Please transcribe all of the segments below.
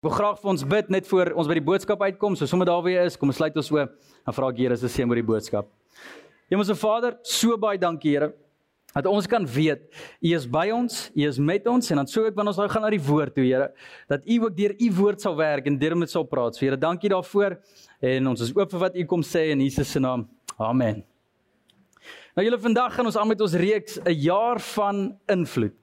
Wil graag vir ons bid net voor ons by die boodskap uitkom. So sommer daar weer is, kom ons sluit ons oë en vra ek Here se seën oor die boodskap. Hemelse Vader, so baie dankie Here dat ons kan weet U is by ons, U is met ons en dan sou ek wanneer ons nou gaan na die woord toe Here, dat U ook deur U woord sal werk en deur met sal praat. So Here, dankie daarvoor en ons is oop vir wat U kom sê in Jesus se naam. Amen. Nou julle vandag gaan ons aan met ons reeks 'n jaar van invloed.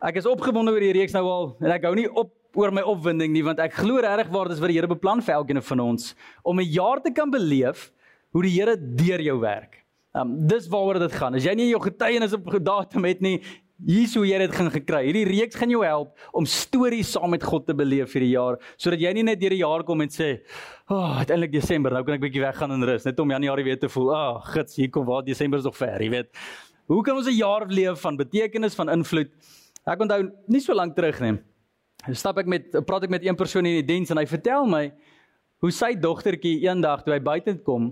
Ek is opgewonde oor die reeks nou al en ek hou nie op oor my opwinding nie want ek glo regtig waar dit is wat die Here beplan vir elkeen van ons om 'n jaar te kan beleef hoe die Here deur jou werk. Um dis waaroor dit gaan. As jy nie jou getuienis op datum het nie, hier's hoe jy dit gaan gekry. Hierdie reeks gaan jou help om stories saam met God te beleef vir die jaar sodat jy nie net deur die jaar kom en sê, "Ag, oh, uiteindelik Desember, nou kan ek bietjie weggaan en rus," net om Januarie weer te voel, "Ag, oh, gits, hier kom waar Desember is nog ver," jy weet. Hoe kan ons 'n jaar leef van betekenis van invloed? Ek onthou nie so lank terug nie. Stap ek met praat ek met een persoon in die diens en hy vertel my hoe sy dogtertjie eendag toe hy buite kom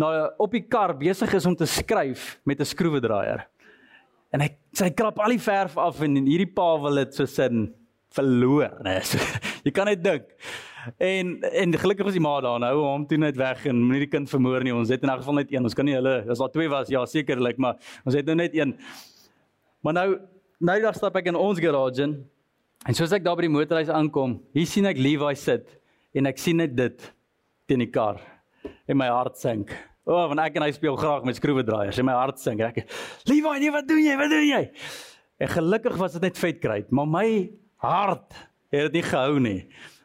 na op die kar besig is om te skryf met 'n skroewedraaier. En hy sy krap al die verf af en hierdie pa wil dit so sin verloor, né? So, jy kan net dink. En en gelukkig was die ma daar nou hom toe net weg en moenie die kind vermoor nie. Ons het in elk geval net een. Ons kan nie hulle as daar twee was, ja sekerlik, maar ons het nou net een. Maar nou nou dag stap ek in ons garage in En soos ek daar by die motorhuis aankom, hier sien ek Levi sit en ek sien net dit teen die kar en my hart sink. O, oh, want ek en hy speel graag met skroewedraaiers en my hart sink. Ek Levi, nee, wat doen jy? Wat doen jy? En gelukkig was dit net vetkruit, maar my hart het dit nie gehou nie.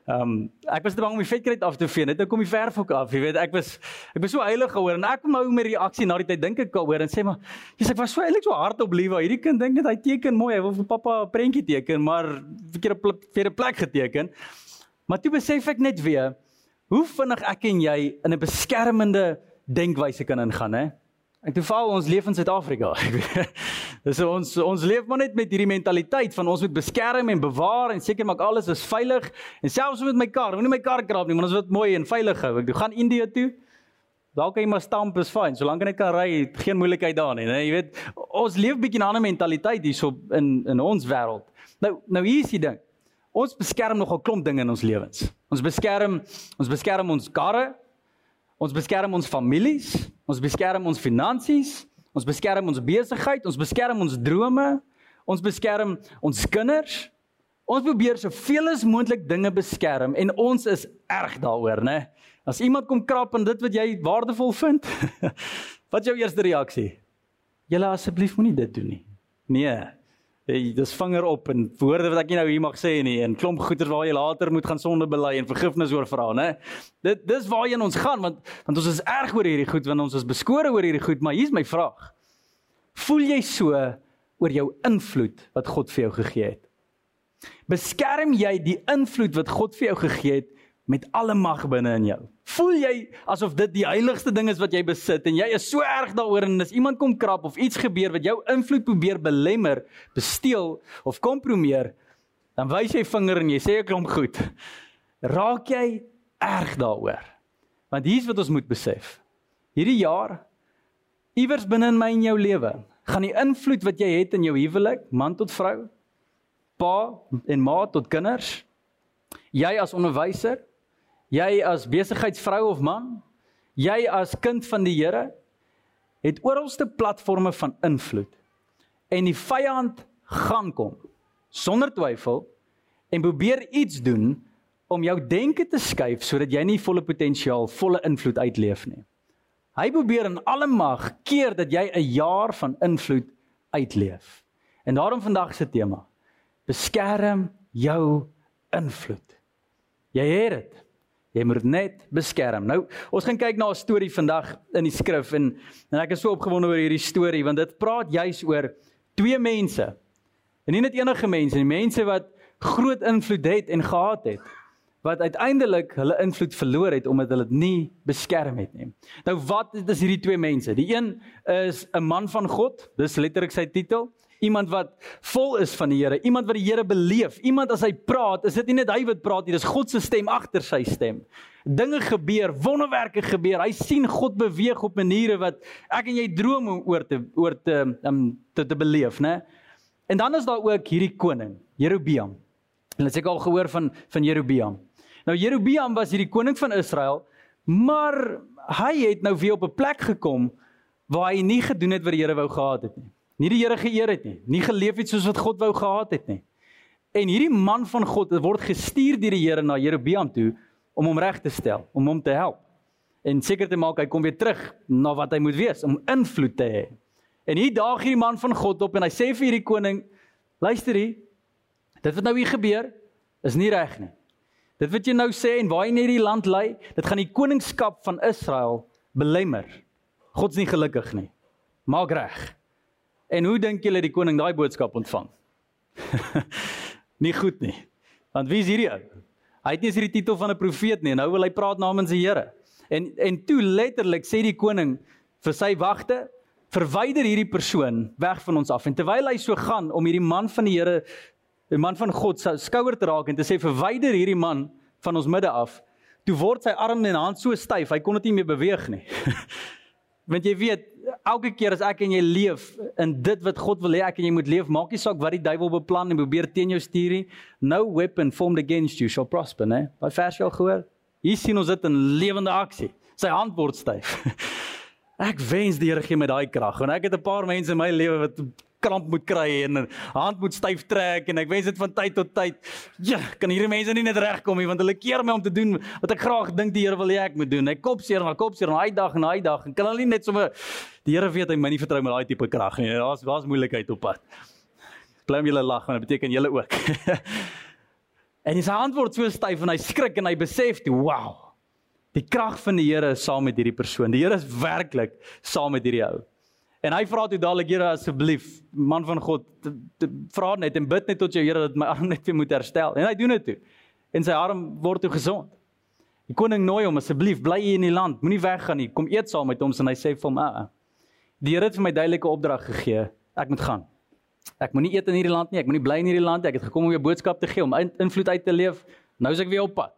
Ehm um, ek was te bang om die vetkruit af te vee. Net nou kom die verf ook af. Jy weet, ek was ek was so heilig gehoor en ek kom nou met reaksie na die tyd dink ek daaroor en sê maar, jy's ek was so eintlik so hard op Lewa. Hierdie kind dink net hy teken mooi. Hy wil vir pappa 'n prentjie teken, maar verkeerde verkeerde plek geteken. Maar toe besef ek net weer hoe vinnig ek en jy in 'n beskermende denkwyse kan ingaan, hè? En toe val ons leef in Suid-Afrika. Dis ons ons leef maar net met hierdie mentaliteit van ons moet beskerm en bewaar en seker maak alles is veilig en selfs met my kar, moenie my kar krap nie, maar ons wil dit mooi en veilig hou. Ek gaan Indië toe. Daar kan jy maar stamp is fyn, solank jy net kan ry, geen moeilikheid daar nie, né? Jy weet, ons leef bietjie 'n ander mentaliteit hierso in in ons wêreld. Nou nou hier is die ding. Ons beskerm nogal klomp dinge in ons lewens. Ons beskerm ons beskerm ons karre. Ons beskerm ons families. Ons beskerm ons finansies, ons beskerm ons besigheid, ons beskerm ons drome, ons beskerm ons kinders. Ons probeer soveel as moontlik dinge beskerm en ons is erg daaroor, né? As iemand kom krap en dit wat jy waardevol vind, wat is jou eerste reaksie? Julle asseblief moenie dit doen nie. Nee, dis vinger op en woorde wat ek nie nou hier mag sê nie en klomp goeters waar jy later moet gaan sonde bely en vergifnis oor vra, né? Dit dis waarheen ons gaan want want ons is erg oor hierdie goed want ons is beskore oor hierdie goed, maar hier's my vraag. Voel jy so oor jou invloed wat God vir jou gegee het? Beskerm jy die invloed wat God vir jou gegee het met alle mag binne in jou. Voel jy asof dit die heiligste ding is wat jy besit en jy is so erg daaroor en as iemand kom krap of iets gebeur wat jou invloed probeer belemmer, besteel of kompromieer, dan wys jy vinger en jy sê ek kom goed. Raak jy erg daaroor? Want hier's wat ons moet besef. Hierdie jaar iewers binne in my en jou lewe, gaan die invloed wat jy het in jou huwelik, man tot vrou, pa en ma tot kinders, jy as onderwyser, Jy as besigheidsvrou of man, jy as kind van die Here het oralste platforms van invloed. En die vyand gaan kom sonder twyfel en probeer iets doen om jou denke te skuif sodat jy nie volle potensiaal, volle invloed uitleef nie. Hy probeer in alle mag keer dat jy 'n jaar van invloed uitleef. En daarom vandag se tema: beskerm jou invloed. Jy het dit. Jy moet net beskerm. Nou, ons gaan kyk na 'n storie vandag in die skrif en en ek is so opgewonde oor hierdie storie want dit praat juis oor twee mense. En nie net enige mense nie, mense wat groot invloed het en gehad het wat uiteindelik hulle invloed verloor het omdat hulle dit nie beskerm het nie. Nou wat is hierdie twee mense? Die een is 'n man van God, dis letterlik sy titel, iemand wat vol is van die Here, iemand wat die Here beleef, iemand as hy praat, is dit nie net hy wat praat nie, dis God se stem agter sy stem. Dinge gebeur, wonderwerke gebeur. Hy sien God beweeg op maniere wat ek en jy droom om oor te oor te um, te, te beleef, né? En dan is daar ook hierdie koning, Jerobeam. En het ek al gehoor van van Jerobeam. Nou Jerobeam was hierdie koning van Israel, maar hy het nou weer op 'n plek gekom waar hy nie gedoen het wat die Here wou gehad het nie. Nie die Here geëer het nie, nie geleef het soos wat God wou gehad het nie. En hierdie man van God word gestuur deur die Here na Jerobeam toe om hom reg te stel, om hom te help. En seker te maak hy kom weer terug na wat hy moet wees om invloed te hê. En hier daag hierdie man van God op en hy sê vir hierdie koning: "Luister hier, dit wat nou hier gebeur is nie reg nie. Dit wat jy nou sê en waar jy net die land lei, dit gaan die koningskap van Israel belemmer. God's nie gelukkig nie. Maak reg. En hoe dink julle die koning daai boodskap ontvang? nie goed nie. Want wie is hierdie ou? Hy het nie eens hierdie titel van 'n profeet nie. Nou wil hy praat namens die Here. En en toe letterlik sê die koning vir sy wagte, verwyder hierdie persoon weg van ons af. En terwyl hy so gaan om hierdie man van die Here 'n man van God se skouer te raak en te sê verwyder hierdie man van ons midde af. Toe word sy arm en hand so styf, hy kon dit nie meer beweeg nie. Want jy weet, elke keer as ek en jy leef in dit wat God wil hê ek en jy moet leef, maak nie saak wat die duiwel beplan en probeer teen jou stuur nie. No weapon formed against you shall prosper, né? Daai vers jy al gehoor? Hier sien ons dit in lewende aksie. Sy hand word styf. ek wens die Here gee my daai krag, want ek het 'n paar mense in my lewe wat kramp moet kry en hand moet styf trek en ek wens dit van tyd tot tyd. Ja, kan hierdie mense nie net regkom nie want hulle keer my om te doen wat ek graag dink die Here wil hê ek moet doen. Ek kopseer na kopseer na hy dag en hy dag en kan hulle nie net sommer die Here weet hy my nie vertrou met daai tipe krag nie. Daar's daar's moeilikheid op pad. Klim julle lag want dit beteken julle ook. en sy antwoord so styf en hy skrik en hy besef wow. Die krag van die Here is saam met hierdie persoon. Die Here is werklik saam met hierdie ou. En hy vra toe dadelik Here asseblief, man van God, vra net en bid net tot jou Here dat my arm net weer moet herstel. En hy doen dit toe. En sy arm word toe gesond. Die koning nooi hom asseblief, bly hier in die land, moenie weggaan nie. Kom eet saam met ons en hy sê vir hom, "Ag. Uh, die Here het vir my duidelike opdrag gegee. Ek moet gaan. Ek moenie eet in hierdie land nie. Ek moenie bly in hierdie land nie. Ek het gekom om jou boodskap te gee, om in, invloed uit te leef. Nou is ek weer op pad."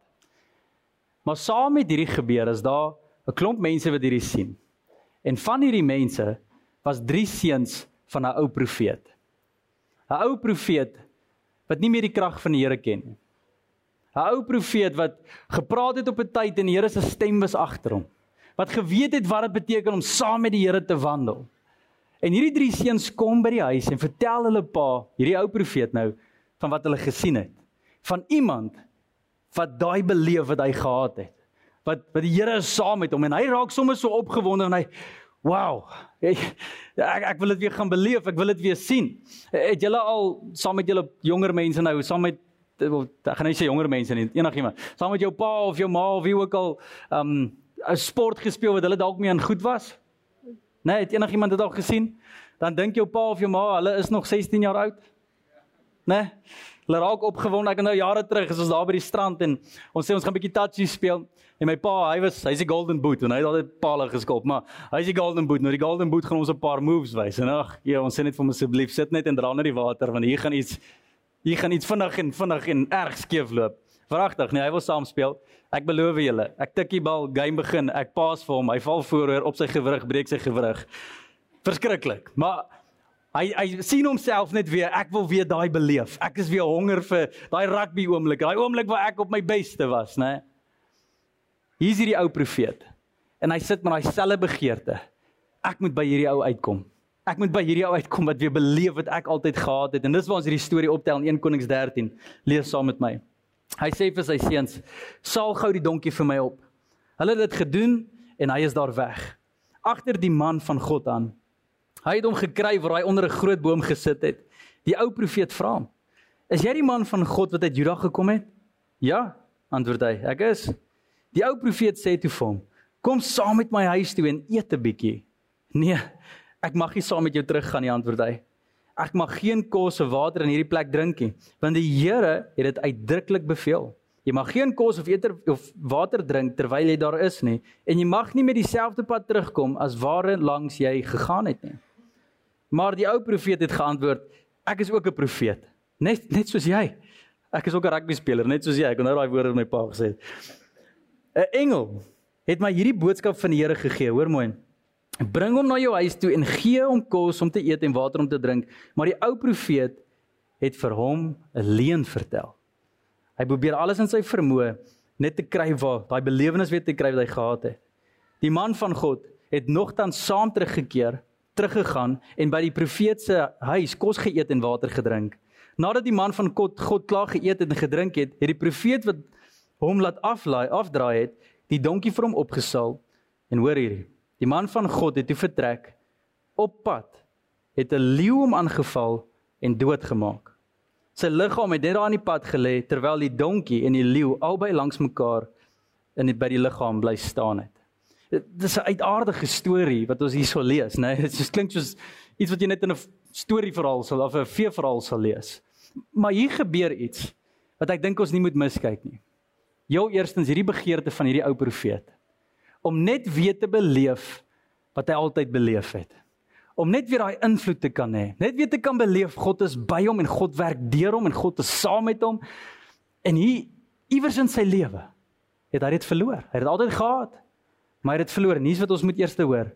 Maar saam met hierdie gebeur is daar 'n klomp mense wat hierdie sien. En van hierdie mense was drie seuns van 'n ou profeet. 'n Ou profeet wat nie meer die krag van die Here ken nie. 'n Ou profeet wat gepraat het op 'n tyd en die Here se stem was agter hom. Wat geweet het wat dit beteken om saam met die Here te wandel. En hierdie drie seuns kom by die huis en vertel hulle pa, hierdie ou profeet nou, van wat hulle gesien het. Van iemand wat daai beleef wat hy gehad het. Wat wat die Here is saam met hom en hy raak sommer so opgewonde en hy Wow. Ek ek wil dit weer gaan beleef, ek wil dit weer sien. Het julle al saam met julle jonger mense nou, saam met ek gaan nie sê jonger mense nie, enigiemand. Saam met jou pa of jou ma of wie ook al um 'n sport gespeel wat hulle dalk mee in goed was? Nee, het enigiemand dit al gesien? Dan dink jou pa of jou ma, hulle is nog 16 jaar oud? Nee. Hulle raak opgewonde. Ek het nou jare terug, ons daar by die strand en ons sê ons gaan 'n bietjie touchy speel. En my pa, hy was hy's die golden boot en hy het altyd palle geskop, maar hy's die golden boot. Nou die golden boot gaan ons 'n paar moves wys. En ag, ja, ons sê net vir hom asseblief sit net en dra net die water want hier gaan iets hier gaan iets vinnig en vinnig en erg skeef loop. Verragtig, nee, hy wil saam speel. Ek beloof julle, ek tik die bal, game begin, ek pas vir hom, hy val vooroor op sy gewrig, breek sy gewrig. Verskriklik. Maar Hy hy sien homself net weer, ek wil weer daai beleef. Ek is weer honger vir daai rugby oomblik, daai oomblik waar ek op my beste was, né? Hier's hierdie ou profeet. En hy sit met daai selfe begeerte. Ek moet by hierdie ou uitkom. Ek moet by hierdie ou uitkom wat weer beleef wat ek altyd gehad het. En dis waar ons hierdie storie optel in 1 Konings 13. Lees saam met my. Hy sê vir sy seuns: "Saal gou die donkie vir my op." Hulle het dit gedoen en hy is daar weg. Agter die man van God aan Hy het hom gekry waar hy onder 'n groot boom gesit het. Die ou profeet vra hom: "Is jy die man van God wat uit Juda gekom het?" "Ja," antwoord hy. "Ek is." Die ou profeet sê toe vir hom: "Kom saam met my huis toe en eet 'n bietjie." "Nee, ek mag nie saam met jou teruggaan nie," antwoord hy. ek mag geen kos of water in hierdie plek drink nie, want die Here het dit uitdruklik beveel. Jy mag geen kos of eter of water drink terwyl jy daar is nie en jy mag nie met dieselfde pad terugkom as waar langs jy gegaan het nie. Maar die ou profeet het geantwoord: Ek is ook 'n profeet, net net soos jy. Ek is ook 'n rugby speler, net soos jy. Ek onthou daai woorde wat my pa gesê het. 'n Engel het my hierdie boodskap van die Here gegee, hoor mooi. Bring hom na jou huis toe en gee hom kos om te eet en water om te drink. Maar die ou profeet het vir hom 'n leuen vertel. Hy probeer alles in sy vermoë net te kry waar daai belewenis weer te kry wat hy gehad het. Die man van God het nogtans saam teruggekeer, teruggegaan en by die profeet se huis kos geëet en water gedrink. Nadat die man van God God klaar geëet en gedrink het, het die profeet wat hom laat aflaai, afdraai het, die donkie vir hom opgesaal en hoor hierdie Die man van God het toe vertrek op pad het 'n leeu hom aangeval en doodgemaak. Sy liggaam het net daar aan die pad gelê terwyl die donkie en die leeu albei langs mekaar in die, by die liggaam bly staan het. Dit is 'n uitaardige storie wat ons hierso lees, né? Nee? Dit klink soos iets wat jy net in 'n storieverhaal sal of 'n feeverhaal sal lees. Maar hier gebeur iets wat ek dink ons nie moet miskyk nie. Jou eerstens hierdie begeerte van hierdie ou profeet om net weer te beleef wat hy altyd beleef het. Om net weer daai invloed te kan hê. Net weer te kan beleef God is by hom en God werk deur hom en God is saam met hom. En hier iewers in sy lewe het hy dit verloor. Hy het dit altyd gehad, maar hy het dit verloor. Nuus wat ons moet eers hoor.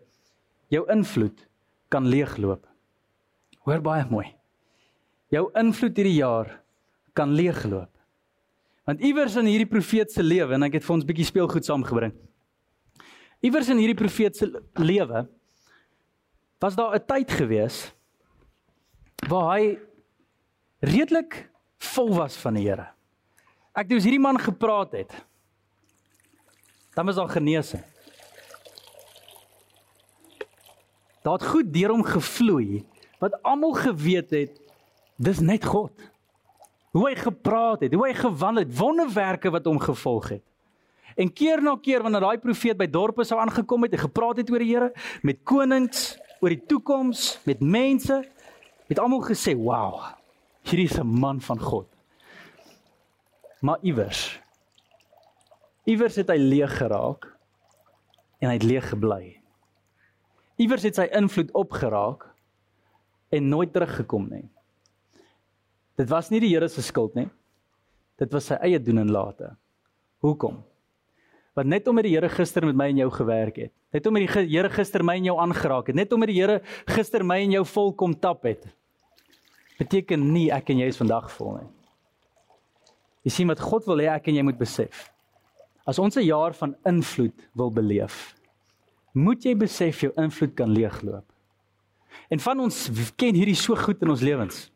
Jou invloed kan leegloop. Hoor baie mooi. Jou invloed hierdie jaar kan leegloop. Want iewers in hierdie profeet se lewe en ek het vir ons 'n bietjie speelgoed saamgebring. Iewers in hierdie profeet se lewe was daar 'n tyd gewees waar hy redelik vol was van die Here. Ek het oor hierdie man gepraat het. Dan was daar genesing. Daar het goed deur hom gevloei wat almal geweet het dis net God. Hoe hy gepraat het, hoe hy gewandel het, wonderwerke wat hom gevolg het. En keer na keer wanneer daai profeet by dorpe sou aangekom het en gepraat het oor die Here, met konings, oor die toekoms, met mense, het almal gesê, "Wow, hierdie is 'n man van God." Maar iewers iewers het hy leeg geraak en hy het leeg gebly. Iewers het sy invloed opgeraak en nooit teruggekom nie. Dit was nie die Here se skuld nie. Dit was sy eie doen en late. Hoekom? wat net omdat die Here gister met my en jou gewerk het. Net omdat die Here gister my en jou aangeraak het. Net omdat die Here gister my en jou vol kom tap het. Beteken nie ek en jy is vandag vol nie. Jy sien wat God wil hê ek en jy moet besef. As ons 'n jaar van invloed wil beleef, moet jy besef jou invloed kan leegloop. En van ons ken hierdie so goed in ons lewens.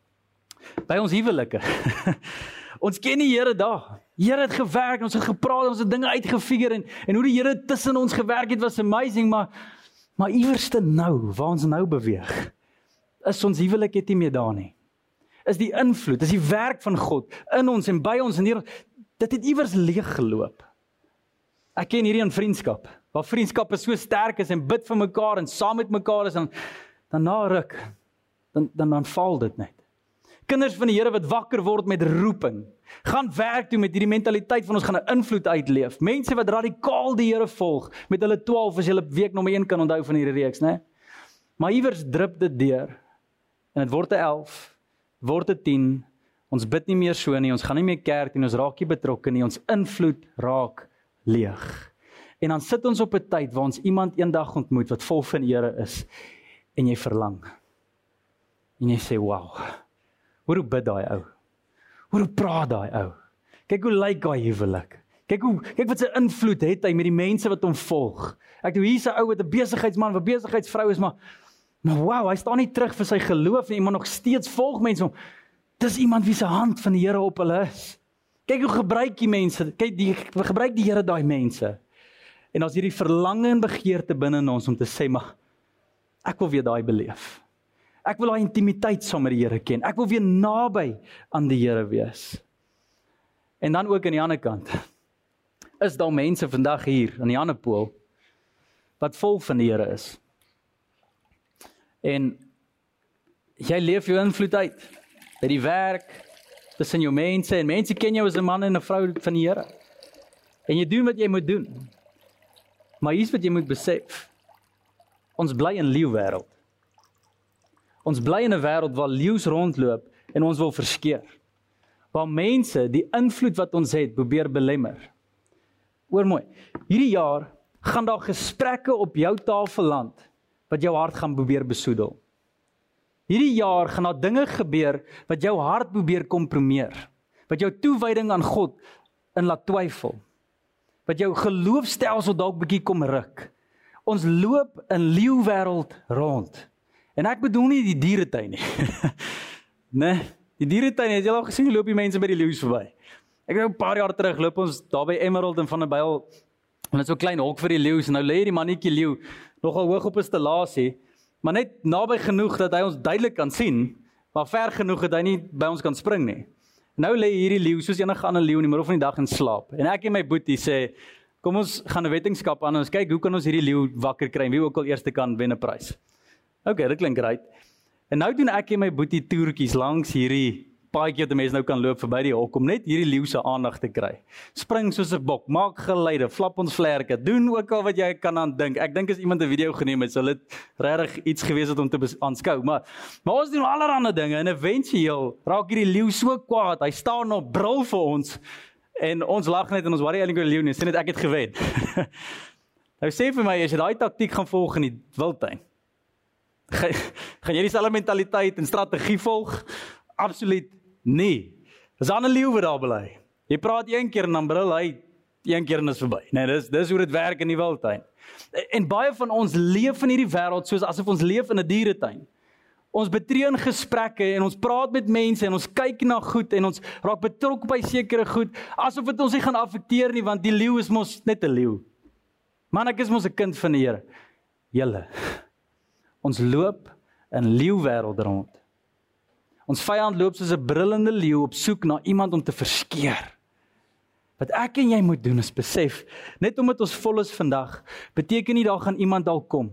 By ons huwelike. Ons ken die Here daar. Here het gewerk, ons het gepraat, ons het dinge uitgefigure en en hoe die Here tussen ons gewerk het was amazing, maar maar iewerste nou, waar ons nou beweeg, is ons huwelik net nie meer daar nie. Is die invloed, is die werk van God in ons en by ons en hier dit het iewers leeg geloop. Ek ken hierdie in vriendskap, waar vriendskappe so sterk is en bid vir mekaar en saam met mekaar is en dan na ruk dan dan dan val dit net kinders van die Here wat wakker word met roeping. Gaan werk toe met hierdie mentaliteit van ons gaan 'n invloed uitleef. Mense wat radikaal die Here volg met hulle 12 as jy week nommer 1 kan onthou van hierdie reeks, né? Maar iewers drup dit deur. En dit word 'n 11, word 'n 10. Ons bid nie meer so nie, ons gaan nie meer kerk en ons raak nie betrokke nie. Ons invloed raak leeg. En dan sit ons op 'n tyd waar ons iemand eendag ontmoet wat vol van die Here is en jy verlang. En jy sê, "Wow, Hoor hoe bid daai ou. Hoor hoe praat daai ou. Kyk hoe lyk daai huwelik. Kyk hoe kyk wat sy invloed het hy met die mense wat hom volg. Ek dink hier's 'n ou wat 'n besigheidsman, 'n besigheidsvrou is, maar maar wow, hy staan nie terug vir sy geloof nie, iemand nog steeds volg mense hom. Dis iemand wie se hand van die Here op hulle is. Kyk hoe gebruik die mense. Kyk die gebruik die Here daai mense. En as hierdie verlange en begeerte binne in ons om te sê maar ek wil weer daai beleef. Ek wil daai intimiteit saam met die Here ken. Ek wil weer naby aan die Here wees. En dan ook aan die ander kant is daar mense vandag hier aan die ander pool wat vol van die Here is. En jy leef jou invloed uit by die werk, tussen jou mense en mense ken jou as 'n man en 'n vrou van die Here. En jy doen wat jy moet doen. Maar hier's wat jy moet besef. Ons bly in leeu wêreld. Ons bly in 'n wêreld waar leeu's rondloop en ons wil verskeer. Waar mense die invloed wat ons het probeer belemmer. Oor mooi. Hierdie jaar gaan daar gesprekke op jou tafel land wat jou hart gaan probeer besoedel. Hierdie jaar gaan daar dinge gebeur wat jou hart probeer kompromieer. Wat jou toewyding aan God in laat twyfel. Wat jou geloofstelsel dalk bietjie kom ruk. Ons loop in leeu wêreld rond. En ek bedoel nie die dieretuin nie. nee, die dieretuin het jy al gesien loop die mense by die leeu's verby. Ek het nou 'n paar jaar terug loop ons daar by Emerald en van 'n byl en dit so klein hok vir die leeu's en nou lê die mannetjie leeu nogal hoog op 'n stellasie maar net naby genoeg dat hy ons duidelik kan sien, maar ver genoeg dat hy nie by ons kan spring nie. Nou lê hierdie leeu soos enige ander leeu in die middel van die dag in slaap. En ek en my boetie sê, kom ons gaan 'n wetenskap aan en ons kyk hoe kan ons hierdie leeu wakker kry en wie ook al eerste kan wen 'n prys. OK, dit klink reg. En nou doen ek en my boetie toertjies langs hierdie paadjie wat mense nou kan loop verby die hok om net hierdie leeu se aandag te kry. Spring soos 'n bok, maak geluide, flap ons vlerke, doen ook al wat jy kan aan dink. Ek dink as iemand 'n video geneem het, sou dit regtig iets gewees het om te aanskou, maar maar ons doen allerlei dinge en eventueel raak hierdie leeu so kwaad, hy staan op brul vir ons en ons lag net en ons worry eintlik oor die leeu nie, sê net ek het gewen. nou sê vir my as jy daai taktik gaan volg in die wildtuin, gaan jy dieselfde mentaliteit en strategie volg? Absoluut Nee. Dis 'n ander leeu wat daar bly. Jy praat een keer en dan brul hy een keer en is verby. Nee, dis dis hoe dit werk in die wildtuin. En baie van ons leef in hierdie wêreld soos asof ons leef in 'n dieretuin. Ons betree in gesprekke en ons praat met mense en ons kyk na goed en ons raak betrokke by sekere goed asof dit ons nie gaan affekteer nie want die leeu is mos net 'n leeu. Man, ek is mos 'n kind van die Here. Julle. Ons loop in leeu wêreld rond. Ons vyand loop soos 'n brullende leeu op soek na iemand om te verskeer. Wat ek en jy moet doen is besef, net omdat ons vol is vandag, beteken nie daar gaan iemand dalk kom.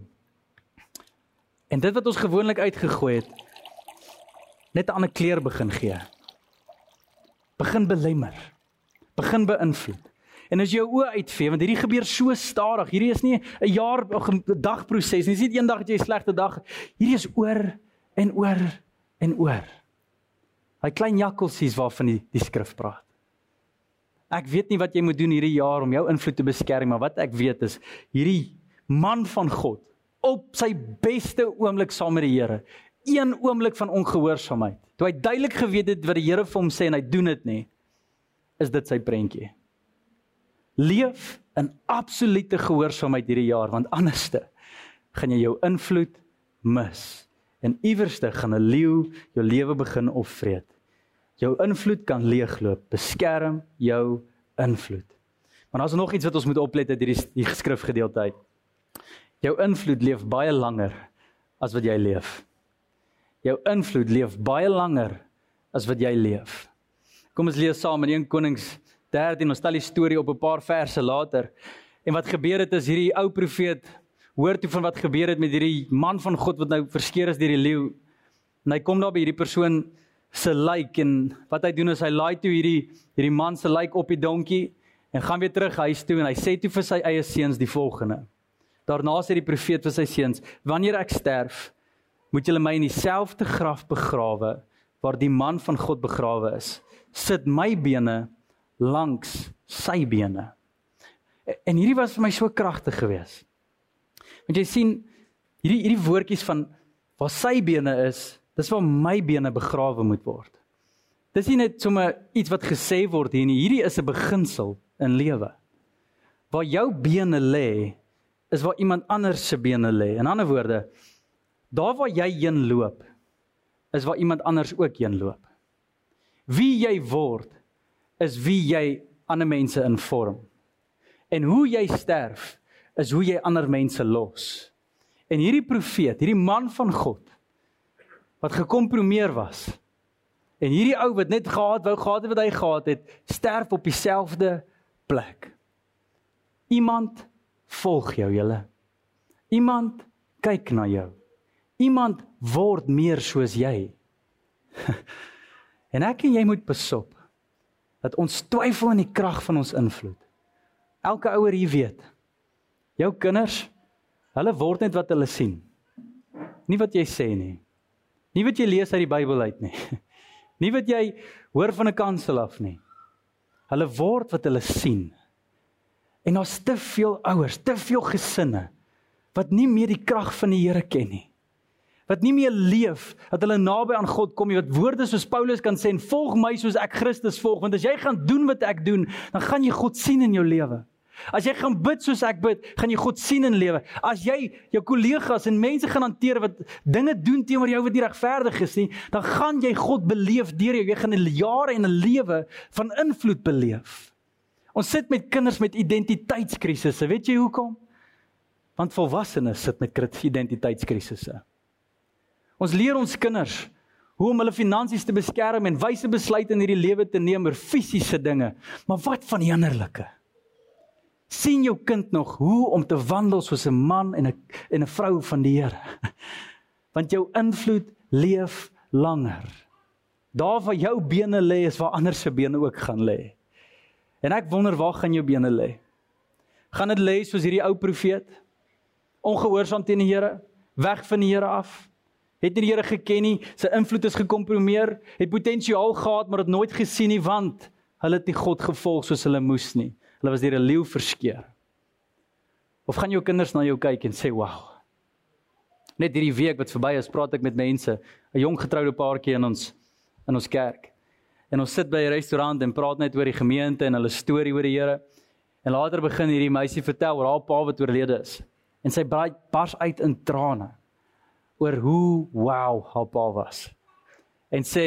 En dit wat ons gewoonlik uitgegooi het, net 'n ander kleur begin gee. Begin belemmer. Begin beïnvloed. En as jy jou oë uitvee, want hierdie gebeur so stadig. Hierdie is nie 'n jaar of 'n dag proses nie. Dis nie eendag dat jy 'n slegte dag. Hierdie is oor en oor en oor. Hy klein jakkalsies waarvan die, die skrif praat. Ek weet nie wat jy moet doen hierdie jaar om jou invloed te beskerm, maar wat ek weet is hierdie man van God op sy beste oomblik saam met die Here, een oomblik van ongehoorsaamheid. Toe hy duidelik geweet het wat die Here vir hom sê en hy doen dit nie, is dit sy prentjie. Leef in absolute gehoorsaamheid hierdie jaar want anderste gaan jy jou invloed mis en iewerste gaan 'n leeu jou lewe begin opvreet. Jou invloed kan leegloop. Beskerm jou invloed. Maar daar's nog iets wat ons moet oplet uit hierdie die geskrifgedeelte uit. Jou invloed leef baie langer as wat jy leef. Jou invloed leef baie langer as wat jy leef. Kom ons lees saam in 1 Konings 13. Ons stel die storie op 'n paar verse later. En wat gebeur het is hierdie ou profeet hoor toe van wat gebeur het met hierdie man van God wat nou verskeer is deur die leeu. En hy kom daar by hierdie persoon se lijk en wat hy doen is hy laai toe hierdie hierdie man se lijk op die donkie en gaan weer terug huis toe en hy sê toe vir sy eie seuns die volgende. Daarna sê die profeet vir sy seuns: "Wanneer ek sterf, moet julle my in dieselfde graf begrawe waar die man van God begrawe is. Sit my bene langs sy bene." En hierdie was vir my so kragtig geweest. Want jy sien hierdie hierdie woordjies van waar sy bene is, dis waar my bene begrawe moet word. Dis nie net sommer iets wat gesê word hier nie, hierdie is 'n beginsel in lewe. Waar jou bene lê, is waar iemand anders se bene lê. In ander woorde, daar waar jy heen loop, is waar iemand anders ook heen loop. Wie jy word, is wie jy ander mense invorm. En hoe jy sterf, is hoe jy ander mense los. En hierdie profeet, hierdie man van God wat gekompromieer was. En hierdie ou wat net gehad wou gehad het wat hy gehad het, sterf op dieselfde plek. Iemand volg jou, julle. Iemand kyk na jou. Iemand word meer soos jy. en ek en jy moet besop dat ons twyfel in die krag van ons invloed. Elke ouer hier weet. Jou kinders, hulle word net wat hulle sien. Nie wat jy sê nie. Nie wat jy lees uit die Bybel uit nie. Nie wat jy hoor van 'n kansel af nie. Hulle word wat hulle sien. En daar's te veel ouers, te veel gesinne wat nie meer die krag van die Here ken nie. Wat nie meer leef dat hulle naby aan God kom nie. Wat woorde soos Paulus kan sê en volg my soos ek Christus volg, want as jy gaan doen wat ek doen, dan gaan jy God sien in jou lewe. As jy gaan bid soos ek bid, gaan jy God sien in lewe. As jy jou kollegas en mense gaan hanteer wat dinge doen teenoor jou wat nie regverdig is nie, dan gaan jy God beleef deur jou. Jy gaan 'n jare en 'n lewe van invloed beleef. Ons sit met kinders met identiteitskrisisse. Weet jy hoekom? Want volwassenes sit met identiteitskrisisse. Ons leer ons kinders hoe om hulle finansies te beskerm en wyse besluite in hierdie lewe te neem oor fisiese dinge. Maar wat van die innerlike? sien jou kind nog hoe om te wandel soos 'n man en 'n en 'n vrou van die Here? Want jou invloed leef langer. Daar waar jou bene lê is waar ander se bene ook gaan lê. En ek wonder waar gaan jou bene lê? Gaan dit lê soos hierdie ou profeet? Ongehoorsaam teen die Here, weg van die Here af. Het nie die Here geken nie, sy invloed is gekompromieer, het potensiaal gehad maar het nooit gesien nie want hulle het nie God gevolg soos hulle moes nie. Hulle was deur 'n leeu verskeer. Of gaan jou kinders na jou kyk en sê, "Wow." Net hierdie week wat verby is, praat ek met mense, 'n jong getroude paartjie in ons in ons kerk. En ons sit by 'n restaurant en praat net oor die gemeente en hulle storie oor die Here. En later begin hierdie meisie vertel oor haar pa wat oorlede is. En sy braai bars uit in trane oor hoe wow haar pa was. En sê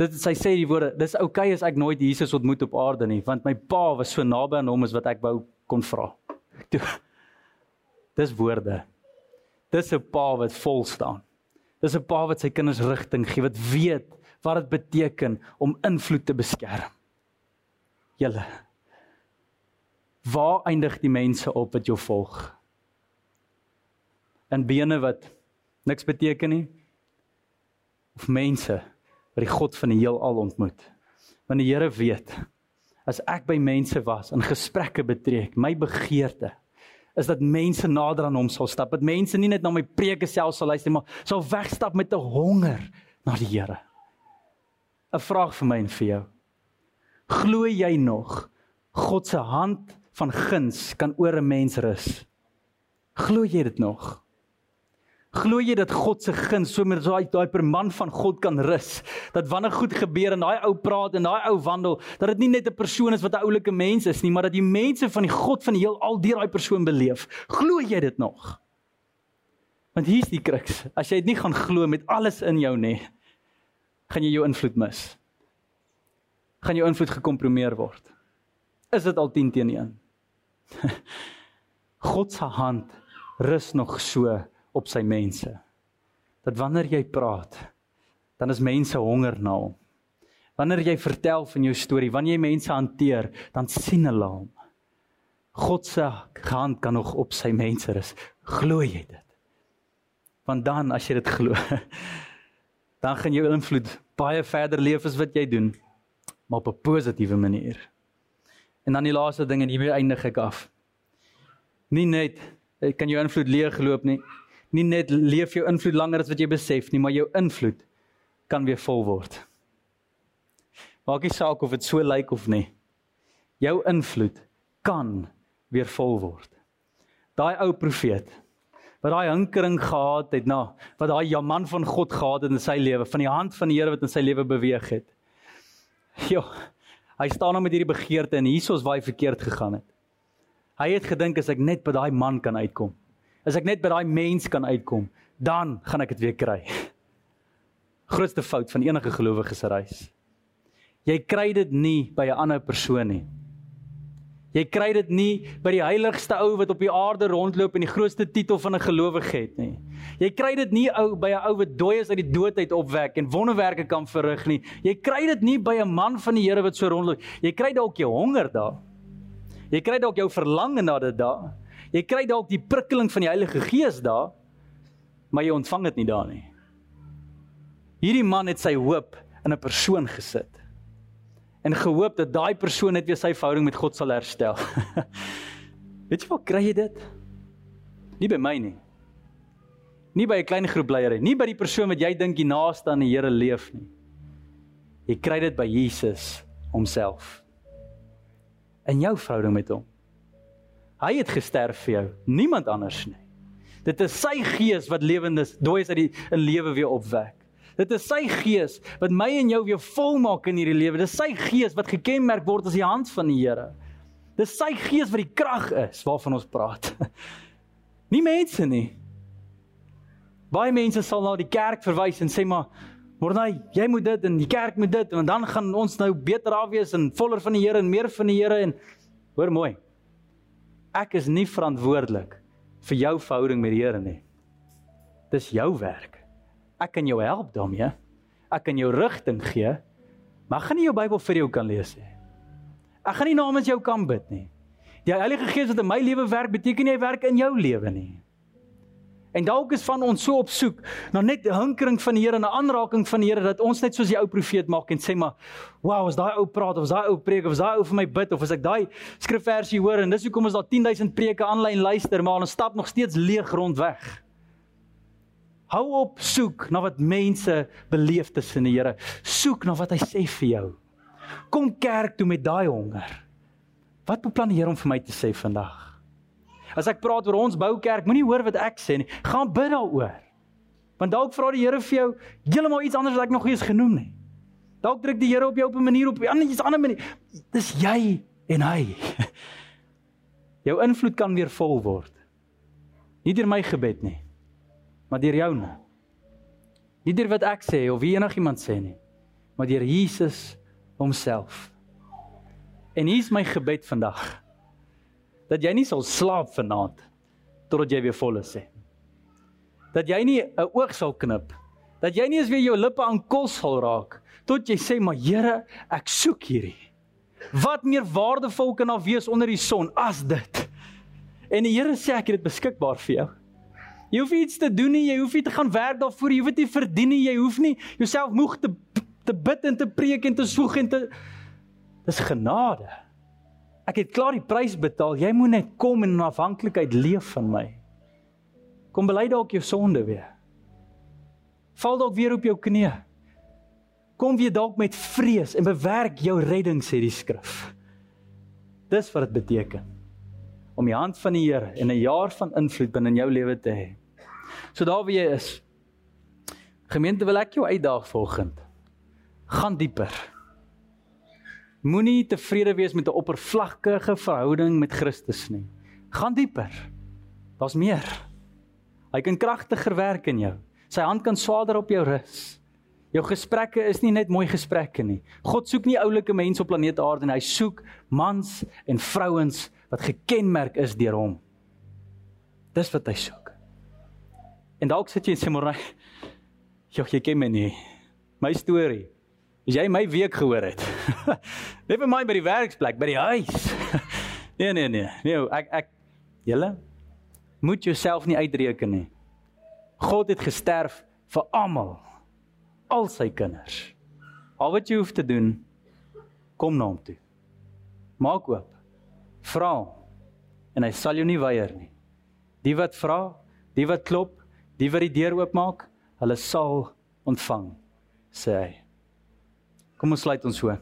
dit sy sê die woorde, dis oukei okay as ek nooit Jesus ontmoet op aarde nie, want my pa was so naby aan hom as wat ek wou kon vra. Dis woorde. Dis 'n pa wat vol staan. Dis 'n pa wat sy kinders rigting gee, wat weet wat dit beteken om invloed te beskerm. Julle Waar eindig die mense op wat jou volg? In bene wat niks beteken nie? Of mense wat die God van die heelal ontmoet? Want die Here weet as ek by mense was in gesprekke betrek, my begeerte is dat mense nader aan hom sal stap. Dat mense nie net na my preke self sal luister maar sal wegstap met 'n honger na die Here. 'n Vraag vir my en vir jou. Glo jy nog God se hand van guns kan oor 'n mens rus? Glo jy dit nog? Glo jy dat God se guns so met daai daai per man van God kan rus? Dat wanneer goed gebeur en daai ou praat en daai ou wandel, dat dit nie net 'n persoon is wat 'n oulike mens is nie, maar dat die mense van die God van die heelal deur daai persoon beleef. Glo jy dit nog? Want hier's die kruks. As jy dit nie gaan glo met alles in jou nie, gaan jy jou invloed mis. Gaan jou invloed gekompromieer word. Is dit al 10 teen 1? God se hand rus nog so op sy mense. Dat wanneer jy praat, dan is mense honger na hom. Wanneer jy vertel van jou storie, wanneer jy mense hanteer, dan sien hulle hom. God se hand kan nog op sy mense rus. Glo jy dit? Want dan as jy dit glo, dan gaan jou invloed baie verder leef as wat jy doen, maar op 'n positiewe manier. En dan die laaste ding en hiermee eindig ek af. Nie net kan jou invloed leeg geloop nie, nie net leef jou invloed langer as wat jy besef nie, maar jou invloed kan weer vol word. Maak nie saak of dit so lyk of nie. Jou invloed kan weer vol word. Daai ou profeet wat daai hinkering gehad het na wat daai ja man van God gehad het in sy lewe, van die hand van die Here wat in sy lewe beweeg het. Jo, hy staan nou met hierdie begeerte en hiersoos waar hy verkeerd gegaan het. Hy het gedink as ek net by daai man kan uitkom, As ek net by daai mens kan uitkom, dan gaan ek dit weer kry. Grootste fout van enige gelowige se reis. Jy kry dit nie by 'n ander persoon nie. Jy kry dit nie by die heiligste ou wat op die aarde rondloop en die grootste titel van 'n gelowige het nie. Jy kry dit nie ou by 'n ou wat dooi is uit die dood uit opwek en wonderwerke kan verrig nie. Jy kry dit nie by 'n man van die Here wat so rondloop. Jy kry dalk jou honger daar. Jy kry dalk jou verlange na dit daar. Jy kry dalk die prikkeling van die Heilige Gees daar. maar jy ontvang dit nie daar nie. Hierdie man het sy hoop in 'n persoon gesit en gehoop dat daai persoon net weer sy verhouding met God sal herstel. Weet jy waar kry jy dit? Nie by my nie. Nie by 'n klein groep leiers nie, nie by die persoon wat jy dink die naaste aan die Here leef nie. Jy kry dit by Jesus homself. In jou verhouding met hom. Hy het gesterf vir jou, niemand anders nie. Dit is sy gees wat lewendes dooies uit die in lewe weer opwek. Dit is sy gees wat my en jou weer volmaak in hierdie lewe. Dit is sy gees wat gekenmerk word as die hand van die Here. Dis sy gees wat die krag is waarvan ons praat. Nie mense nie. Baie mense sal na die kerk verwys en sê maar Mornay, jy moet dit en die kerk moet dit en dan gaan ons nou beter af wees en voller van die Here en meer van die Here en hoor mooi. Ek is nie verantwoordelik vir jou verhouding met die Here nie. Dis jou werk. Ek kan jou help daarmee. Ek kan jou rigting gee. Maar ek gaan nie jou Bybel vir jou kan lees nie. Ek gaan nie namens jou kan bid nie. Die Heilige Gees wat in my lewe werk, beteken nie hy werk in jou lewe nie. En dalk is van ons so op soek na net hinkering van die Here en 'n aanraking van die Here dat ons net soos die ou profeet maak en sê maar wow, as daai ou praat of as daai ou preek of as daai ou vir my bid of as ek daai skrifversie hoor en dis hoekom ons daar 10000 preke aanlyn luister maar ons stap nog steeds leeg rond weg. Hou op soek na wat mense beleef tussen die Here. Soek na wat hy sê vir jou. Kom kerk toe met daai honger. Wat beplan die Here om vir my te sê vandag? As ek praat oor ons boukerk, moenie hoor wat ek sê nie. Gaan bid daaroor. Want dalk vra die Here vir jou heeltemal iets anders wat ek nog nie eens genoem nie. Dalk druk die Here op jou op 'n manier op 'n ander manier. Dis jy en hy. Jou invloed kan weer vol word. Nie deur my gebed nie, maar deur joune. Nie deur wat ek sê of wie enigiemand sê nie, maar deur Jesus homself. En hier is my gebed vandag dat jy nie sal slaap vanaand totdat jy weer vol is nie. Dat jy nie 'n oog sal knip. Dat jy nie eens weer jou lippe aan kos sal raak tot jy sê maar Here, ek soek hierdie. Wat meer waardevol kan daar wees onder die son as dit? En die Here sê ek het dit beskikbaar vir jou. Jy hoef iets te doen nie, jy hoef nie te gaan werk daarvoor, jy hoef dit nie verdien nie, jy hoef nie jouself moeg te te bid en te preek en te soeg en te Dis genade. Ek het klaar die prys betaal. Jy moet net kom en in afhanklikheid leef van my. Kom bely dalk jou sonde weer. Val dalk weer op jou knieë. Kom weer dalk met vrees en bewerk jou redding sê die skrif. Dis wat dit beteken om die hand van die Here en 'n jaar van invloed binne in jou lewe te hê. So daar wie jy is. Gemeente wil ek jou uitdaag volgende. Gaan dieper. Moenie tevrede wees met 'n oppervlakkige verhouding met Christus nie. Gaan dieper. Daar's meer. Hy kan kragtiger werk in jou. Sy hand kan swaarder op jou rus. Jou gesprekke is nie net mooi gesprekke nie. God soek nie oulike mense op planeet Aarde nie. Hy soek mans en vrouens wat gekenmerk is deur hom. Dis wat hy soek. En dalk sit jy en sê môre, "Jy ken my nie. My storie As jy my week gehoor het. Net vir my by die werksplek, by die huis. nee nee nee. Nee, ek ek julle moet jouself nie uitreken nie. God het gesterf vir almal. Al sy kinders. Al wat jy hoef te doen, kom na hom toe. Maak oop. Vra en hy sal jou nie weier nie. Die wat vra, die wat klop, die wat die deur oopmaak, hulle sal ontvang, sê hy. Kom ons sluit ons so.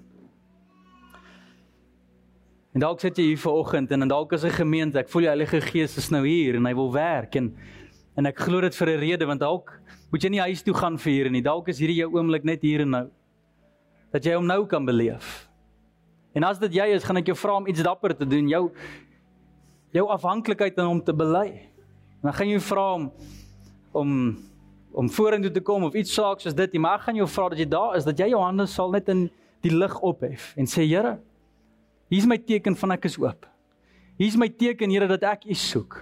En dalk sit jy hier vanoggend en en dalk is 'n gemeente, ek voel die Heilige Gees is nou hier en hy wil werk en en ek glo dit vir 'n rede want dalk moet jy nie huis toe gaan vir hier nie. Dalk is hierdie jou oomblik net hier en nou. Dat jy hom nou kan beleef. En as dit jy is, gaan ek jou vra om iets dapper te doen, jou jou afhanklikheid aan hom te bely. Dan gaan jy vra om om om vorentoe te kom of iets saaks soos dit, maar ek gaan jou vra dat jy daar is dat jy jou hande sal net in die lig ophef en sê Here, hier's my teken van ek is oop. Hier's my teken Here dat ek U soek.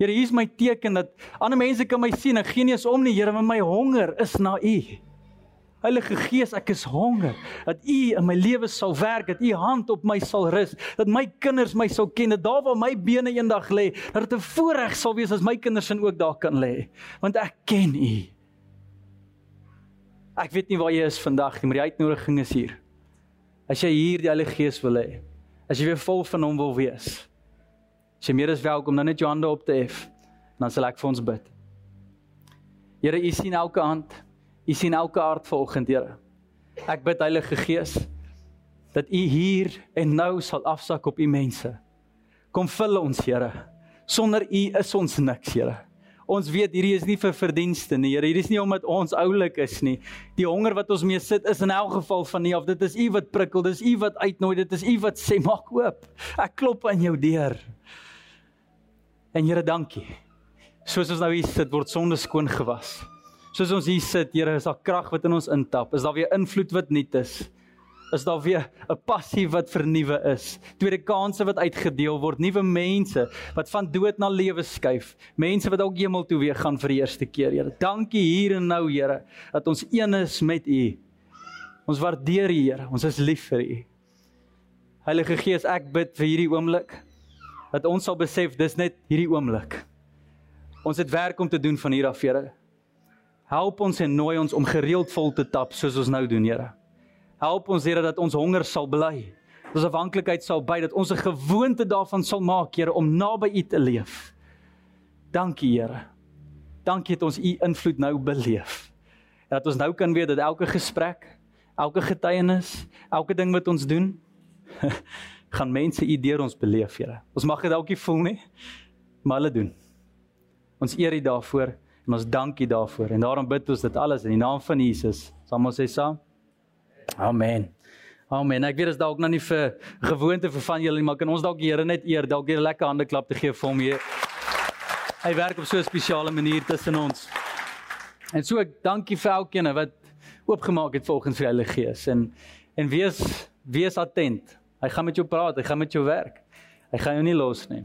Here, hier's my teken dat ander mense kan my sien en geen eens om nie, Here, want my honger is na U. Heilige Gees, ek is honger dat U in my lewe sal werk, dat U hand op my sal rus, dat my kinders my sal ken, dat daar waar my bene eendag lê, dat dit 'n voorreg sal wees as my kinders in ook daar kan lê, want ek ken U. Ek weet nie waar jy is vandag nie, maar die uitnodiging is hier. As jy hier die Heilige Gees wil hê, as jy weer vol van hom wil wees, as jy meer as welkom dan net jou hande op te hef, dan sal ek vir ons bid. Here, U sien elke hand. U sien elke hart vanoggend, Here. Ek bid Heilige Gees dat U hier en nou sal afsak op U mense. Kom vul ons, Here. Sonder U is ons niks, Here. Ons weet hierdie is nie vir verdienste nie, Here. Hierdie is nie omdat ons oulik is nie. Die honger wat ons mee sit is in elk geval van U of dit is U wat prikkel, dis U wat uitnooi, dit is U wat sê maak oop. Ek klop aan jou deur. En Here, dankie soos ons nou hier sit word sonde skoon gewas. Soos ons hier sit, Here, is daar krag wat in ons intap. Is daar weer invloed wat nuut is? Is daar weer 'n passie wat vernuwe is? Tweede kansse wat uitgedeel word, nuwe mense wat van dood na lewe skuif. Mense wat dalk hemel toe weer gaan vir die eerste keer, Here. Dankie hier en nou, Here, dat ons een is met U. Ons waardeer U, Here. Ons is lief vir U. Heilige Gees, ek bid vir hierdie oomblik dat ons sal besef dis net hierdie oomblik. Ons het werk om te doen van hier af, Here. Help ons en nooi ons om gereeld vol te tap soos ons nou doen, Here. Help ons, Here, dat ons honger sal bly. Ons afhanklikheid sal by dat ons 'n gewoonte daarvan sal maak, Here, om naby U te leef. Dankie, Here. Dankie dat ons U invloed nou beleef. En dat ons nou kan weet dat elke gesprek, elke getuienis, elke ding wat ons doen, gaan mense U deur ons beleef, Here. Ons mag dit dalk nie voel nie, maar hulle doen. Ons eer U daarvoor en ons dank U daarvoor. En daarom bid ons dit alles in die naam van Jesus. Sal ons sê saam? Amen. Amen. Ek weet dit is dalk nou nie vir gewoonte vir van julle nie, maar kan ons dalk die Here net eer, dalk 'n lekker hande klap te gee vir hom hier. Hy werk op so 'n spesiale manier tussen ons. En so ek dankie vir elkeen wat oopgemaak het volgens die Heilige Gees en en wees wees attent. Hy gaan met jou praat, hy gaan met jou werk. Hy gaan jou nie los nie.